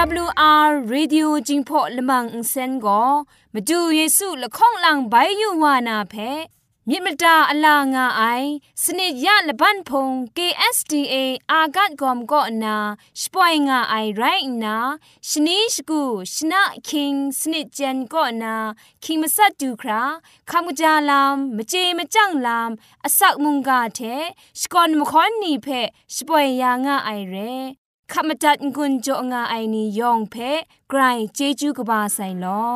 AWR Radio จิงพอลมังอินเซนก็มาดูเยซูละข้องหลังใบยูวานาเพมิมตาอลางาไอสนิยะละบันพง KSTA อากัดกอมก็นาสปอยงาไอไรนาชนิชกูชนะคิงสนิจันก็นาคิงมัสัดดูคราคำกจาลามมเจมจังลามอสักมุงกาเทสกอนมคอนนีเพสปอยยางาไอเร ขมจัดกุญจงาไอนียองเพไกรเจจูกบาไซลอ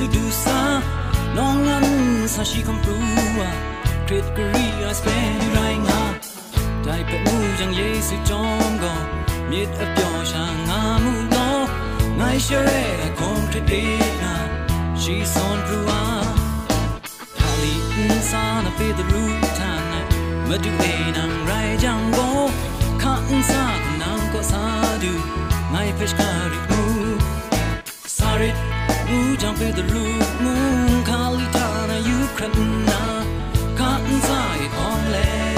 สุดูซาน้องนั้นซาชิคำปรูวาคริตกรีอาสเปนไรงา ได้เป็นมูยังเยซูจอมก็มีดอับยอชางามูโนไงเชเรคงคริตเดนาชีซอนปรูว่าทาลีอินซานาเปดรูทานะมาดูเอนังไรจังโกข้าอินซาคุณนังก็ซาดูไงเพชการิมูซาริตอูจังเปดลูมุงคาลิทานายุครันนาคันซายของเลชามาดูพังเดซาไรจิมบงเพมูจังเปดลูครัดสังนาคาอาจังจะทองมาร้อนเล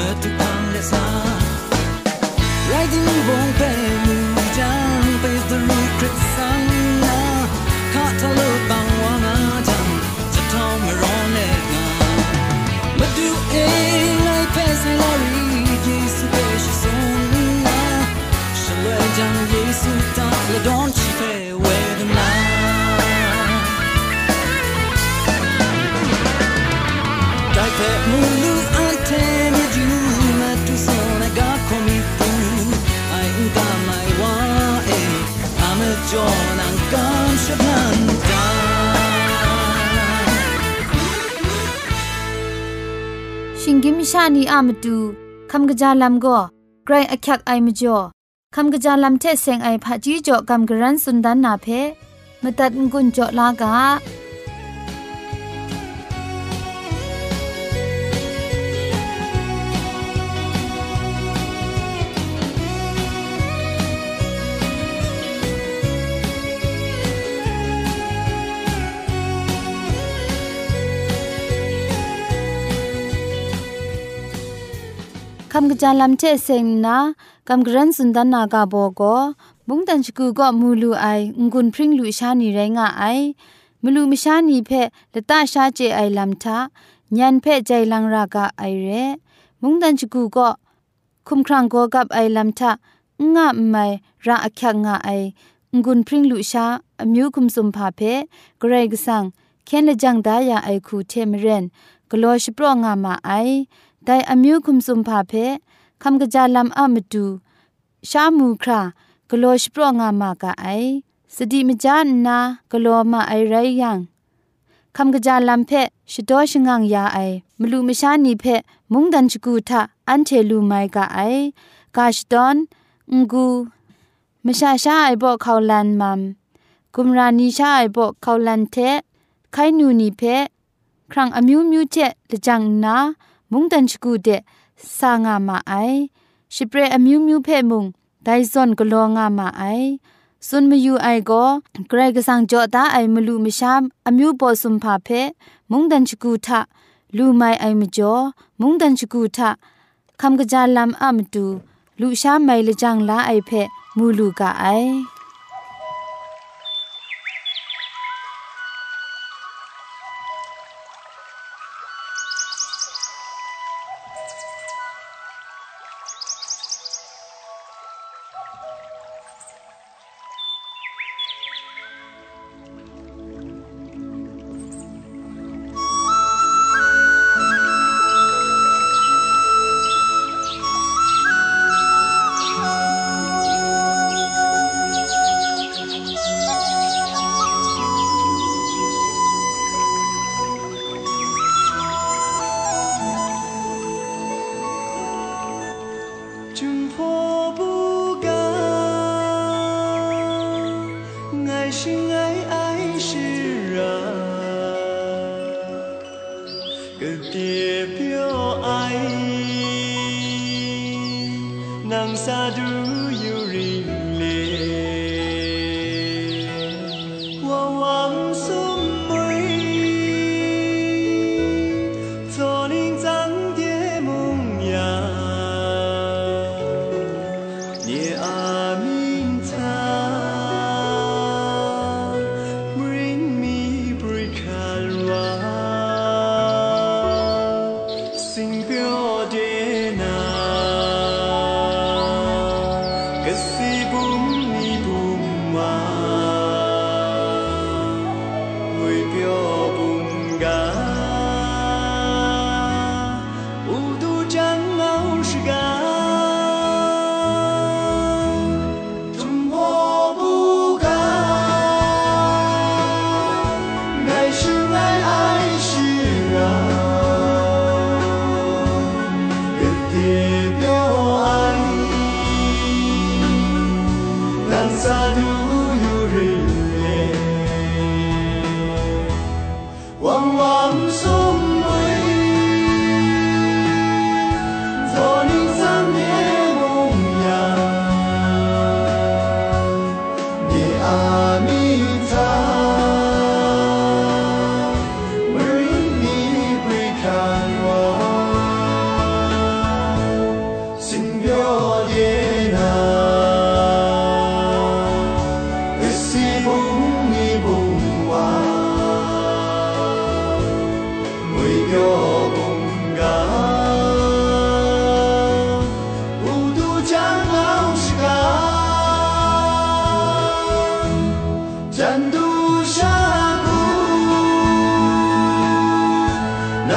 าเมื่อทุกครั้งได้สาไรดิ้งวงเปมูจังไปแต่รูครัดสังนาคาทะลุบังวา ชิงกิมชานีอามตูคำกะจาลัมก็ไกรอักยักไอมจ่อคำกะจาลัมเทเซงไอผาจีจ่อคำกระรันสุนดานนาเพมตัดงุนจ่อลากา คำกระจายลำเชเซงนะคำกรันสุนดันนากาโบก็บุงตันชกูก็มูลูไองุนพริ้งลุชานีไรงะไอมลูมชานีเพละตาชาเจไอลำทาญันเพใจลังรากาไอเรมุงตันชกูก็คุมครังโกกับไอลำทางะไม่ระอักขะงะไองุนพริ้งลุชาอมิวคุมสุมพาเพเกรกสังเคนละจังดายาไอคูเทมเรนกโลชโปรงามาไอ ไดอมิวคุมสุมพาเพคำกะจาลัมอะมตูชามูครากโลชโปรงามากะไอสติมจานนากโลมาไอไรยังคำกะจาลัมเพชดอชงังยาไอมลูมชานีเพมุงดันชกูทะอันเทลูไมกะไอกาชดอนงกูมชาชาไอบอกเขาลันมัมกุมรานีชาไอบอกเขาลันเทไขนูนีเพครั้งอมิวมิวเจละจังนา မုန်တန်ချကူတဲ့ဆာငါမအိုင်ရှပရအမျိုးမျိုးဖဲ့မုန်ဒိုင်ဇွန်ဂလောငါမအိုင်စွန်မယူအိုင်ကိုဂရက်ကဆန်ကြောတာအိုင်မလူမရှာအမျိုးပေါ်စွန်ဖာဖဲမုန်တန်ချကူထလူမိုင်အိုင်မကျော်မုန်တန်ချကူထခမ်ကကြလမ်အမတူလူရှာမိုင်လကြောင့်လာအိုက်ဖဲမူလူကအိုင်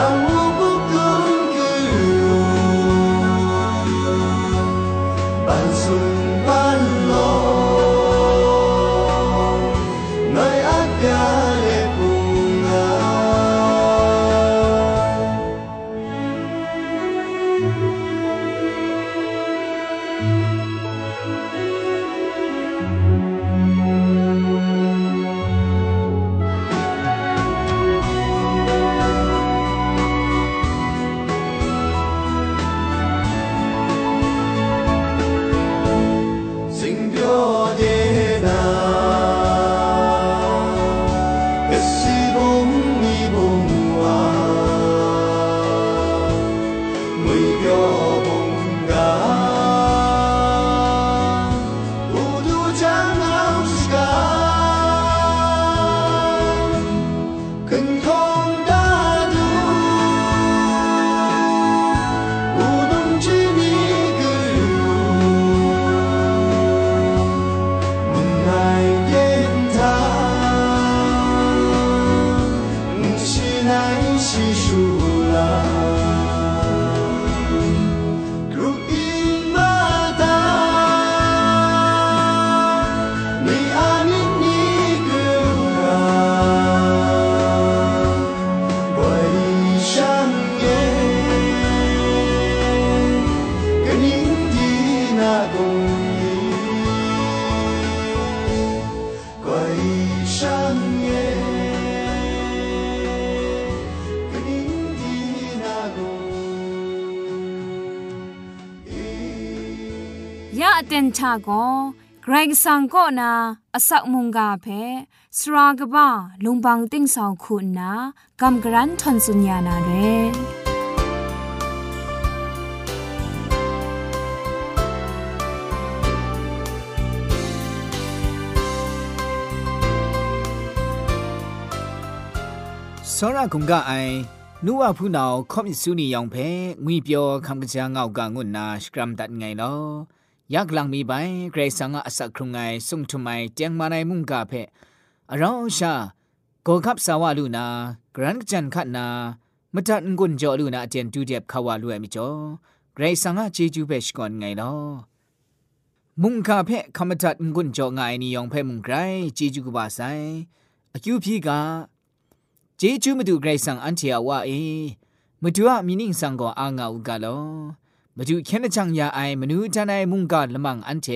Oh. เต็นชาโกไกรสังก็นาอสักมุงกาเพสรากบ้าลุงบังติ้งสองคุณนากำกรันทนสุญญานาเรစောရကုံကအိုင်နူဝဖူနောင်ခေါမစ်ဆူနီယောင်ဖဲငွေပြောခမ်ကကြာငောက်ကငွနာစကရမ်ဒတ်ငိုင် ยักลังมีใบเกรงสังอาศักครุงไงส่งทุมไมเจียงมาในมุงกาเพะเราชาโกคับสาวาลูนากรันจันขันนามจัดกุนจอลูนาเจียนจูเจ็บขาวาลูเอมิจอเกรงสังจีจูเบชก่อนไงเนามุงกาเพะคำจัดกุนจอไงนิยองเพมุงไกรจีจูกบาไซอคิวพีกาจีจูมาดูเกรงสังอันเทียวว่าเอมาดูอามินิงสังก่ออางเอากาลอ มาดูแค่นจังยาไอมนูจานไอมุงกาละมังอันเท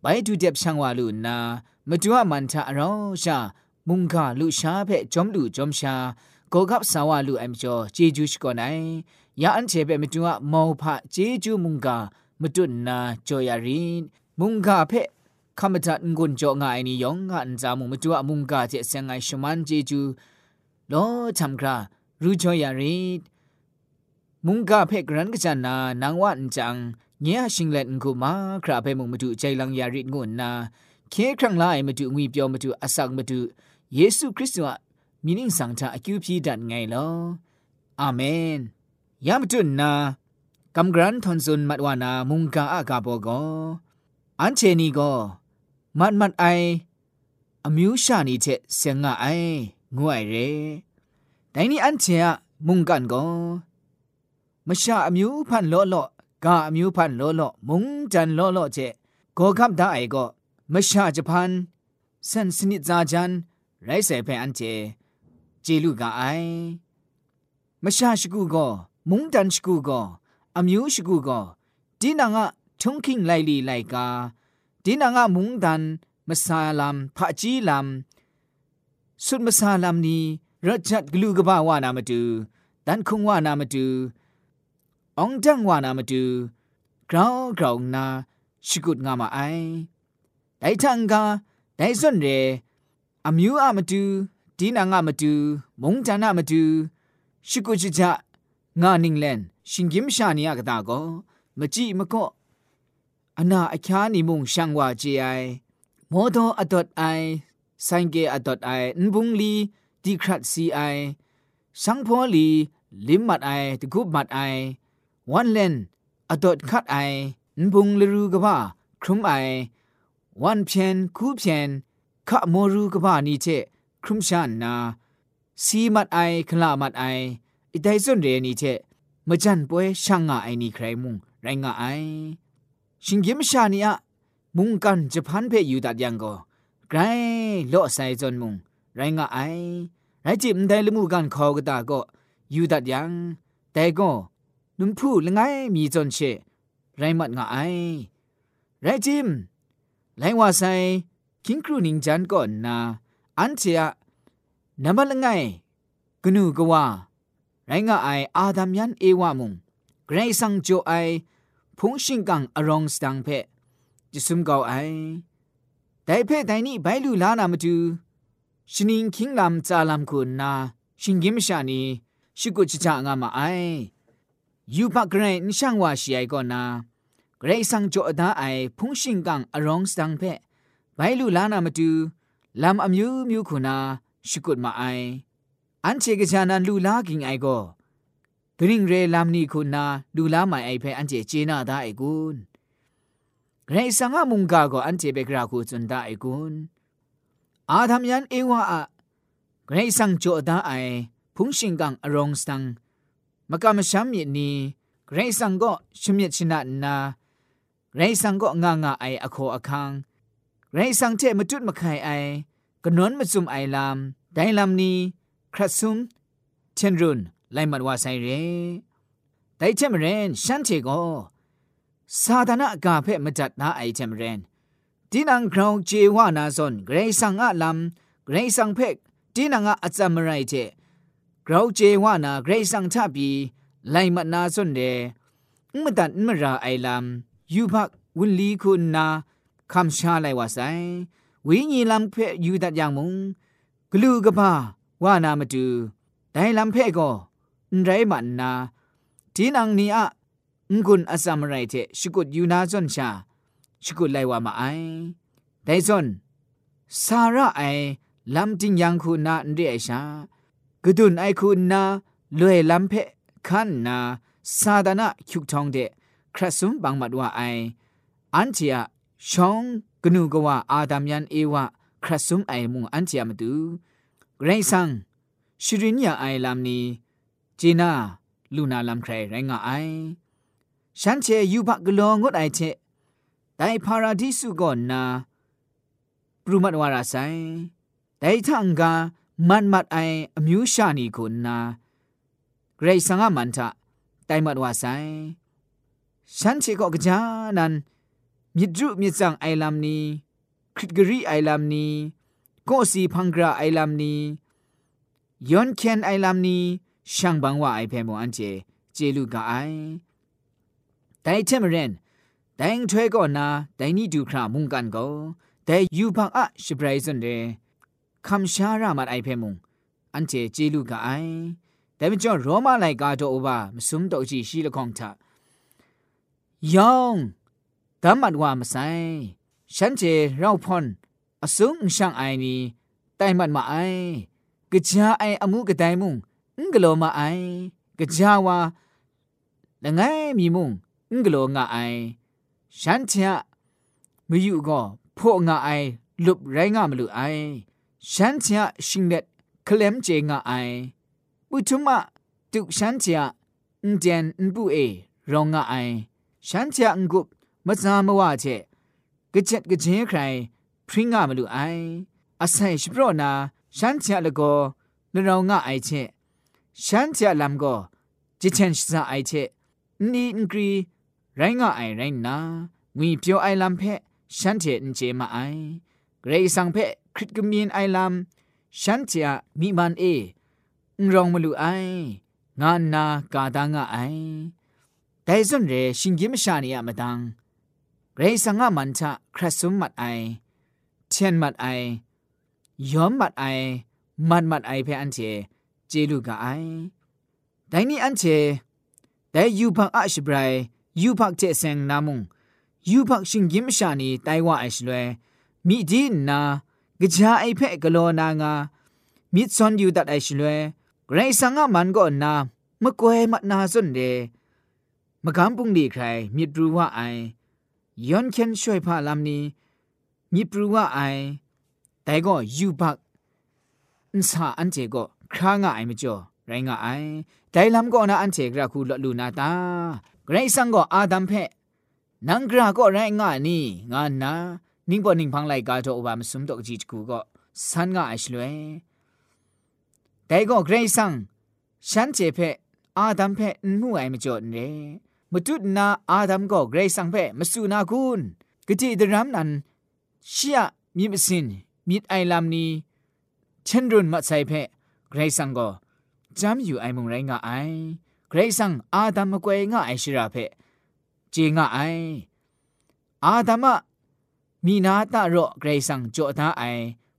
ไปดูเด็บช่างวาลุนามาดูว่ามันทะเราชามุงกาลุชาเพจอมดูจอมชาโกกับสาวาลุไอมจอเจจูชกอนัยยาอันเทเปมาดูว่ามอพะเจจูมุงกามาดูนาจอยารีนมุงกาเพคำจัดงุนจองายนิยองอันจามุมาดูว่ามุงกาเจเซงไงชมันเจจูโลทำกรารู้จอยารีน พกรันกจันนานางวันจังเงียชิงเลนกูมาคราเพมุงมาดูใจลังยาริงุนนาเคครั้งไลมาดูงวีเปียวมาดูอสักมาดูเยซูคริสต์ว่ามีนิ่งสังทาอคิวพีดันไงลออาเมนยามตุนนากำกรันทอนซุนมัดวานามุงกาอากาโบโกอันเชนีโกมัดมัดไอအမျိုးရှာနေတဲ့ဆင်ငါအိုင်ငွိုင်ရဲဒိုင်းနီအန်ချေမုန်ကန်ကော มชาอมิวพันโลโลกาอมิวพันโลโลมุงจันโลโลเจโกคับดาไอโกมชาจะพันสันสนิจาจันไรเสเพอันเจเจลูกาไอมชาชกูโกมุงดันชกูโกอมิวชกูโกดีนางอะชงคิงไลลีไลกาดีนางอะมุงดันมสาลัมพะจีลัมสุดมสาลัมนี้รจัดกลูกบ่าวานามาดูดันคงว่านามาดู အောင်တန်ဝါနာမတူဂရောင်းဂရောင်းနာရှိကုတ်ငါမအိုင်ဒိုင်ထန်ကဒိုင်စွန်ရဲအမျိုးအမတူဒီနာငါမတူမုံတန်နာမတူရှိကုတ်ချာငါနင်းလန်ရှင်ကင်းရှာနေရကတာကောမကြည့်မကော့အနာအချားနေမုံရှန်ဝါကြည်အိုင်မောတော်အဒေါတ်အိုင်ဆိုင်ကေအဒေါတ်အိုင်အန်ဘုံလီဒီခရတ်စီအိုင်ရှန်ဖောလီလင်မတ်အိုင်တကုမတ်အိုင် วันเล่นอดดคัดไอบุงลรูกบ้าครุมไอวันเพนคูเพนขะโมรูกบ้านี่เจครุมชานนาสีมัดไอขลามัดไออิไดส่วนเรนี่เจมจันป่วยช่างงาไอนี่ใครมุงไรงาไอชิงเกมชานี่อะมุงกันจะพันเพยอยู่ดัดยังก็ไกรเลาะใส่จนมุงไรงาไอไรจิมได้ละมูกันคอกระตาก็อยู่ดัดยังแต่ก็ นุ่มผู้ละไงมีจนเชไรมัดงะไอไรจิมไรว่าใส่คิงครูนิงจันก่อนนาอันเชียนับละไงกนูกว่าไรงะไออาดัมยันเอวามุงไกรสังโจไอพงชิงกังอรองสตังเพจิสุมกาวไอแต่เพ่แต่นี่ใบลูลานามาดูชินิงคิงลำจาลำคุณนาชิงกิมชานีชิกุจจางามาไอ ยูปักเกรนช่างว่าชีไอก่อนนาเกรซังโจดาไอพุงชิงกังอรองสังเพ่ใบลูลานามาดูลำอมิวมิวคุณาชิกุดมาไออันเชกจานันลูลากิงไอก็กริงเรลำนี่คุณนาลูลาไม่ไอเพ่อันเจเจนาได้ไอกุนไรสังหมุงกาก็อันเจเบกราคูจุนดาไอกุนอาทำยันเอวะอะไรสังโจดาไอพุงชิงกังอรองสัง มกามชัมมีนีเกรสังก็ชมิชนะนาเกรสังก็งางาไออโคอคังเกรสังเทมจุดมะไคไอกนนมซุมไอลามไดลามนีครัซุมเชนรุนไลมัดวาไซเรไดเชมเรนชันเทโกซาธานากาเพมจัดนาไอเชมเรนดินังคราวเจวานาซอนเกรสังอะลามเกรสังเพกดินังอะอัจามไรเจ กราเจวานาเกรซังทบีไลมัดนาซอนเดมตันมราไอลัมยูพักวุลีคุณนาคำชาไลวาไซวิญญาณเพยูดัดยังมุงกลูกบ้าว่านามาดูแต่ลำเพก็ไรมันนาทีนังนี้อะงุนอสัมไรเทชกุดยูนาจนชาชกุดไลวามาไอแต่จนสาระไอลำจิงยังคุณนาเรียชา กดุนไอคุณนาลวยลำเพขันนาซาดานะคิกทองเดครัสุมบังมัดว่าไออันเทียชองกนูกว่าอาดามยันเอวะครัสุมไอมุงอันเทียมาดูเรซังชิรินยาไอลำนี้จีนาลูนาลำใครไรงาไอฉันเชยูบักกลองดไอเชแต่พาราดิสุก่อนนาปรุมัดวาราไซแต่ทังกา มันมัดไออมิวชานีคุณนาเรซังอามันทะแต่มัดว่าไซฉันเชก็กจานันมิดรุมิดจังไอลำนี้คริตกรีไอลำนี้ก็สีพังกราไอลำนี้ยอนเคนไอลำนี้ช่างบังว่าไอเพมอันเจเจลูกาไอแต่เทมเรนแต่งถวยก็นาแต่นี่ดูครามุงกันก็แต่ยูพังอะชิบไรซันเด คำชารามัดไอเพมุงอันเจเจลูกาไอแต่เป็นจอโรมาไลกาโตอบามสุมโตจีชีละคองทายองตามัดว่ามาไซฉันเจเราพอนอสุงช่างไอนี้แต่มันมาไอกะจาไออมูกะไดมุงงกโลมาไอกะจาวาละไงมีมุงงกโลงะไอฉันเทะมอยู่ก็พวกงะไอลุบไรงะมลุไอ ฉันเทะชิงเด็ดเคลมเจงะไอปุถุมะตุฉันเทะอุเดนอุปุเอรองงะไอฉันเทะงกุบมะซามะวะเจกะเจ็ดกะเจใครพริ้งงะมลุไออาศัยชิโปรนาฉันเทะละก็นรองงะไอเชฉันเทะลำก็จิเชนชะไอเชนี่อินกรีไรงะไอไรงนางุยเปียวไอลำเพฉันเทน เจมาไอเกรซังเพคริตกมีนไอลำฉันเทะมีมันเอรองมลุไองานนากาดางไอแต่ส่วนเรชิงกิมชานีอะมดังเรซังะมันทะครัสุมมัดไอเทียนมัดไอยอมมัดไอมันมัดไอเพอันเจเจลูกะไอแต่นี่อันเจแต่ยูพักอัชบรายยูพักเจเซงนามุงยูพักชิงกิมชานีไตว่าไอชลวย มีดีนากะจาไอเพกโลนางามิดซอนยูดัดไอชลวยไรสังะมันก็นามะกวยมัดนาซุนเดมะกำปุงดีใครมิดรู้ว่าไอยอนเคนช่วยพาลำนี้มิปรู้ว่าไอแต่ก็ยูพักนสาอันเจก็ครางะไอมจ่อไรงะไอแต่ลำก็นาอันเจกระคูลลูนาตาไรสังก็อาดัมเพนังกราก็ไรงะนี่งานนา นิ่งปอนิ่งพังไลกาโตอบามสุมตกจีจกูก็สันงะไอชลวยแต่ก็ไกรสังฉันเจเพอาดัมเพนูไอมจ่อเนมตุดนาอาดัมก็ไกรสังเพมสุนากุนกติดรัมนันเชียมีมสินมีไอลำนี้เช่นรุนมาใส่เพเกรซังก็จำอยู่ไอมุงไรงะไอเกรซังอาดัมมกวยงะไอชิราเพเจงะไออาดัมะ มีนาตาโรเกรซังโจตาไอ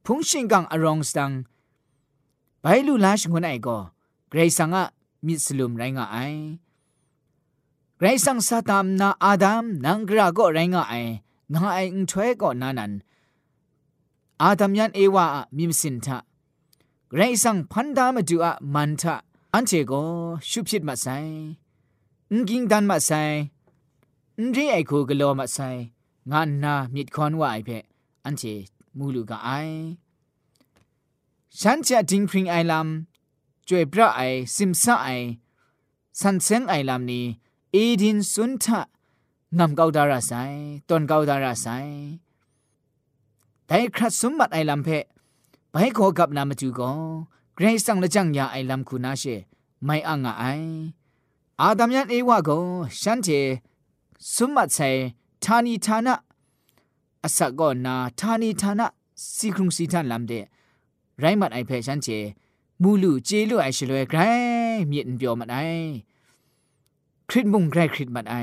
พุงชิงกังอรองสังไปลูลาชงวนไอก็เกรซังอะมิสลุมไรงะไอเกรซังสตามนาอาดัมนังกราก็ไรงะไองาไออุถวยก็นานันอาดัมยันเอวามิมสินทะไรสังพันดามาดูอะมันทะอันเจโกชุบชิดมาไซงกิงดันมาไซนรีไอคูกโลมาไซ งานนามิดคอนว่าไอเพอันเจมูลูกาไอฉันจะดิงพริงไอลำจวยพระไอซิมซาไอสันเซงไอลำนี้เอดินสุนทะงำเกาดาราไซตอนเกาดาราไซแต่ครัดสมบัติไอลำเพไปขอกับนามาจูก็เกรซังละจังยาไอลำคุณาเชไม่อ่างไออาดัมยันเอวะก็ฉันเจสมบัติใส่ ทานีทานะอาศักก็นาทานีทานะสีครุงสีทันลำเดไรมัดไอเพฉันเจมูลูเจลูไอชลวยไกรมีนเปียวมัดไอคริตมุงไกรคริตมัดไอ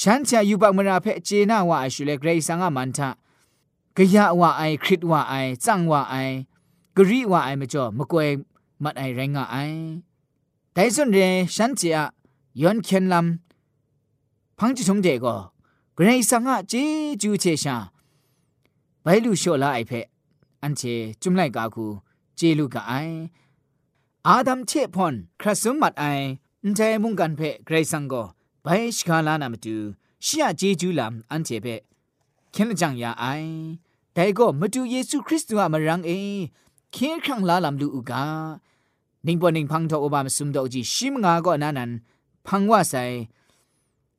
ฉันจะอยู่บักมราเพเจนาว่าไอชุเลเกรซังอามันทะกะยะว่าไอคริตว่าไอจังว่าไอกรีว่าไอมจ่อมกวยมัดไอแรงไอแต่ส่วนเรฉันจะย้อนเขียนลำพังจิชงเดก็ เกรซังอาเจจูเชชาไปลูโชลาไอเพอันเชจุมไลกาคูเจลูกาไออาดัมเชพอนคราสมมัดไออันเจมุงกันเพเกรซังก็ไปสกาลานามาดูชียเจจูลำอันเจเพเขียนจังยาไอแต่ก็มาดูเยซูคริสต์ว่ามารังเอเคียครั้งลาลำลูอุกานิ่งปอนิ่งพังทออบามสุมดอกจีชิมงาก็นานันพังว่าใส่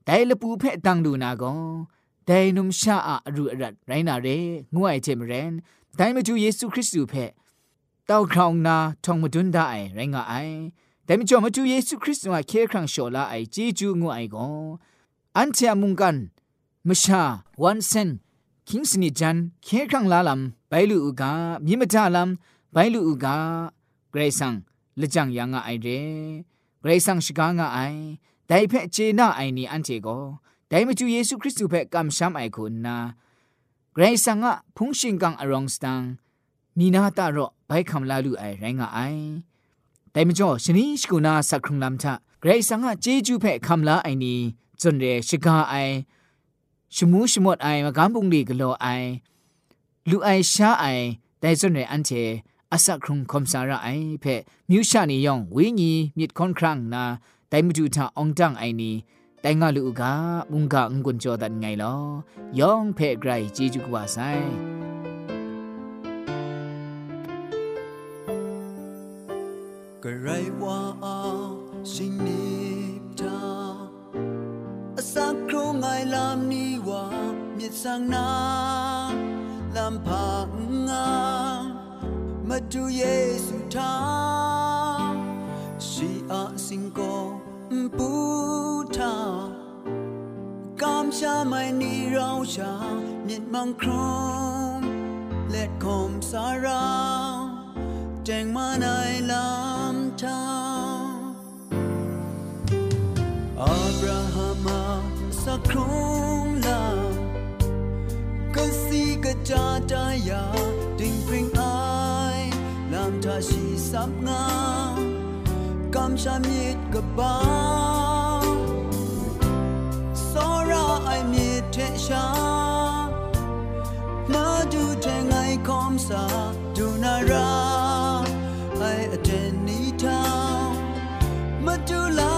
แต่ละปูเพตังดูนาก็แต่นุมชาอะรูอรัดไรนาเรงวยเจมเรนแต่มาดูเยซูคริสต์เพเต้าครองนาทองมาดุนได้ไรงาไอแต่ไม่จอมาดูเยซูคริสต์ว่าเคครั้งโชลาไอจีจูงวยก็อันเทียมุงกันมชาวันเซนคิงสนิจันเคครั้งลาลัมไปลูอุกามิมจาลัมไปลูอุกาเกรซังละจังยังงาไอเรเกรซังชกางาไอ တိုင်ဖက်ကျေနာအိုင်နီအန်ချေကိုတိုင်မကျူယေရှုခရစ်သူဖက်ကမ်ရှမ်အိုင်ခုနာဂရိဆန်ကဖုန်ရှင်ကန်အရောင်စတန်မိနာတာရော့ဘိုက်ခမ်လာလူအိုင်ရိုင်းကအိုင်တိုင်မကျော်ရှင်နီရှ်ကူနာစခရုံလမ်ချဂရိဆန်ကဂျေဂျူဖက်ခမ်လာအိုင်နီဇွန်ရဲရှီကာအိုင်ရှမူးရှမော့အိုင်မကန်ပုန်လီဂလောအိုင်လူအိုင်ရှာအိုင်တိုင်ဇွန်ရဲအန်ချေအစခရုံခွန်ဆာရအိုင်ဖက်မြူရှာနေယောင်ဝင်းကြီးမြစ်ခွန်ခရန့်နာ แต่มาดูท่าองจังไอนี้แต่งาลูกาบุงกาองกุนจอดันไงลอยองเพ่ไกรจีจุกว่าไซกระไรว่าสิ่งนี้ทาสักครู่ไงลำนี้ว่ามีสังนาลำพังงามาดูเยซูทา ปูทากามชาไม่นีเราชาเมียนมังครมและคมสาราแจงมาในล am shamit gaba sora i mit te sha ma du te ngai kom sa du na ra i aten ni ta ma du la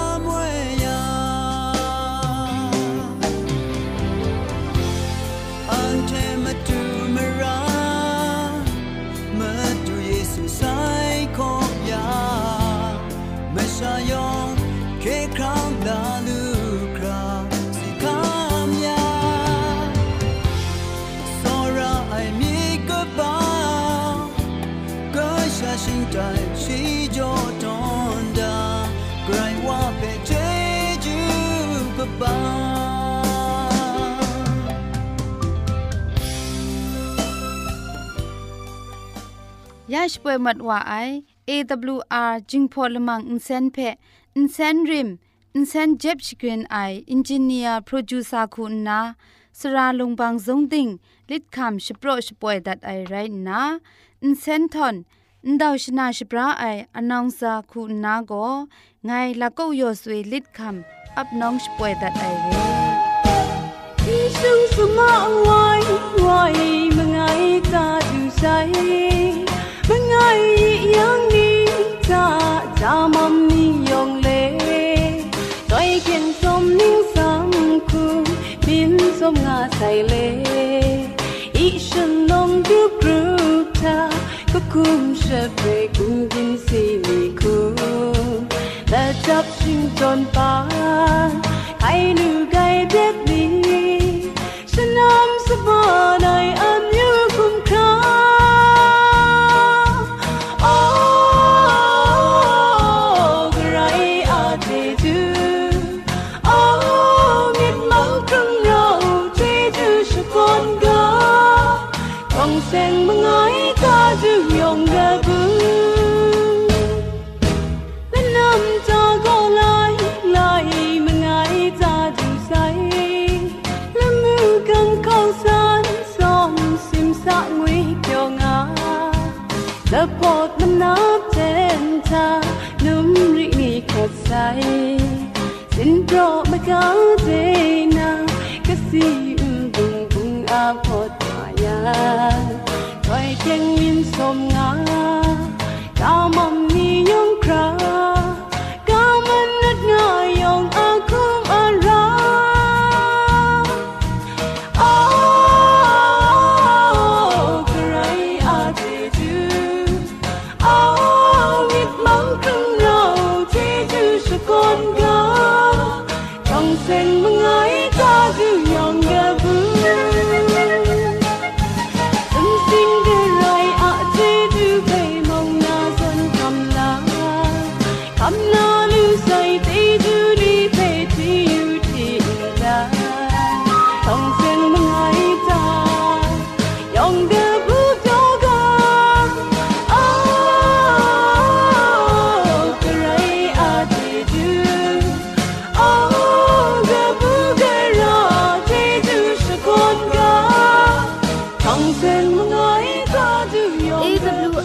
ยาชป่วยมัดว่าไอ AWR จึงพอลมังอินเซนเพอินเซนริมอินเซนเจ็บชกรีนไออินจิเนียร์โปรดิวซาคุณนาสราลงบางสงติงลิดคำชโปรชป่วยดัดไอไรนะอินเซนทอนอินดาวชนาชปราไออนองซาคุณนาโกไงลัก็ยอสวยลิดคำอับน้องชป่วยดัดไอเร่ซึ่สมาวายวาเมื่อไงกาดูใจ จับชิงจนปานใครนูไก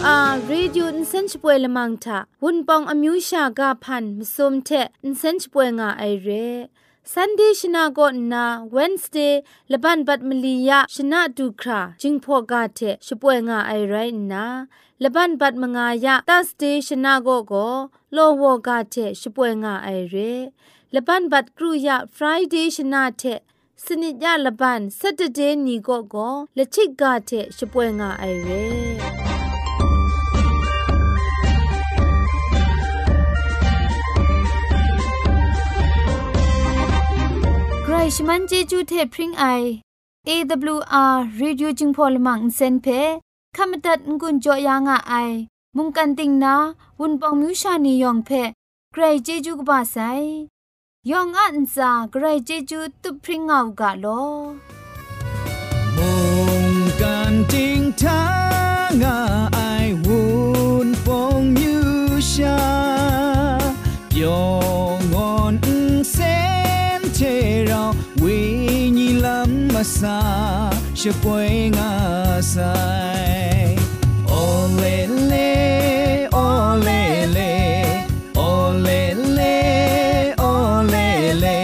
ga. AWR Radio Insen Chpoe Lamang Tha Wun Pong Amyu Sha Ga Phan Msom The Insen Chpoe Nga Ai Re Sunday Shina Go Na Wednesday Laban Bat Maliya Shina Dukra Jingpho Ga The Chpoe Nga Ai Rai Na Laban Bat Manga Ya Thursday Shina Go Go Lo Wo Ga The Chpoe Nga Ai Re Laban Bat Kru Ya Friday Shina The สนิจยาละบันสัตเดนีก็ก็ละชิกกาเทช่วยงาไอเร่ใครชมันเจจูเทพริงไอ ชมันเจจูเทพริงไออ AWR reducing polymer เซนเพขมตัดงุนจอยางอ้ายมุงกันติงนาวุนปองมิวชานียองเพ่ใครเจจูกบาไซยองอันซาใครเจจูตุพริงเอากาโลมุงกันติง sa she poinga sai olele olele olele olele.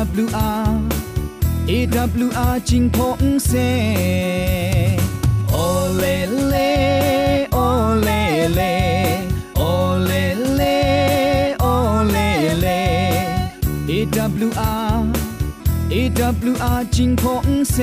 Awr awr jing phong se W R จิงพงเซ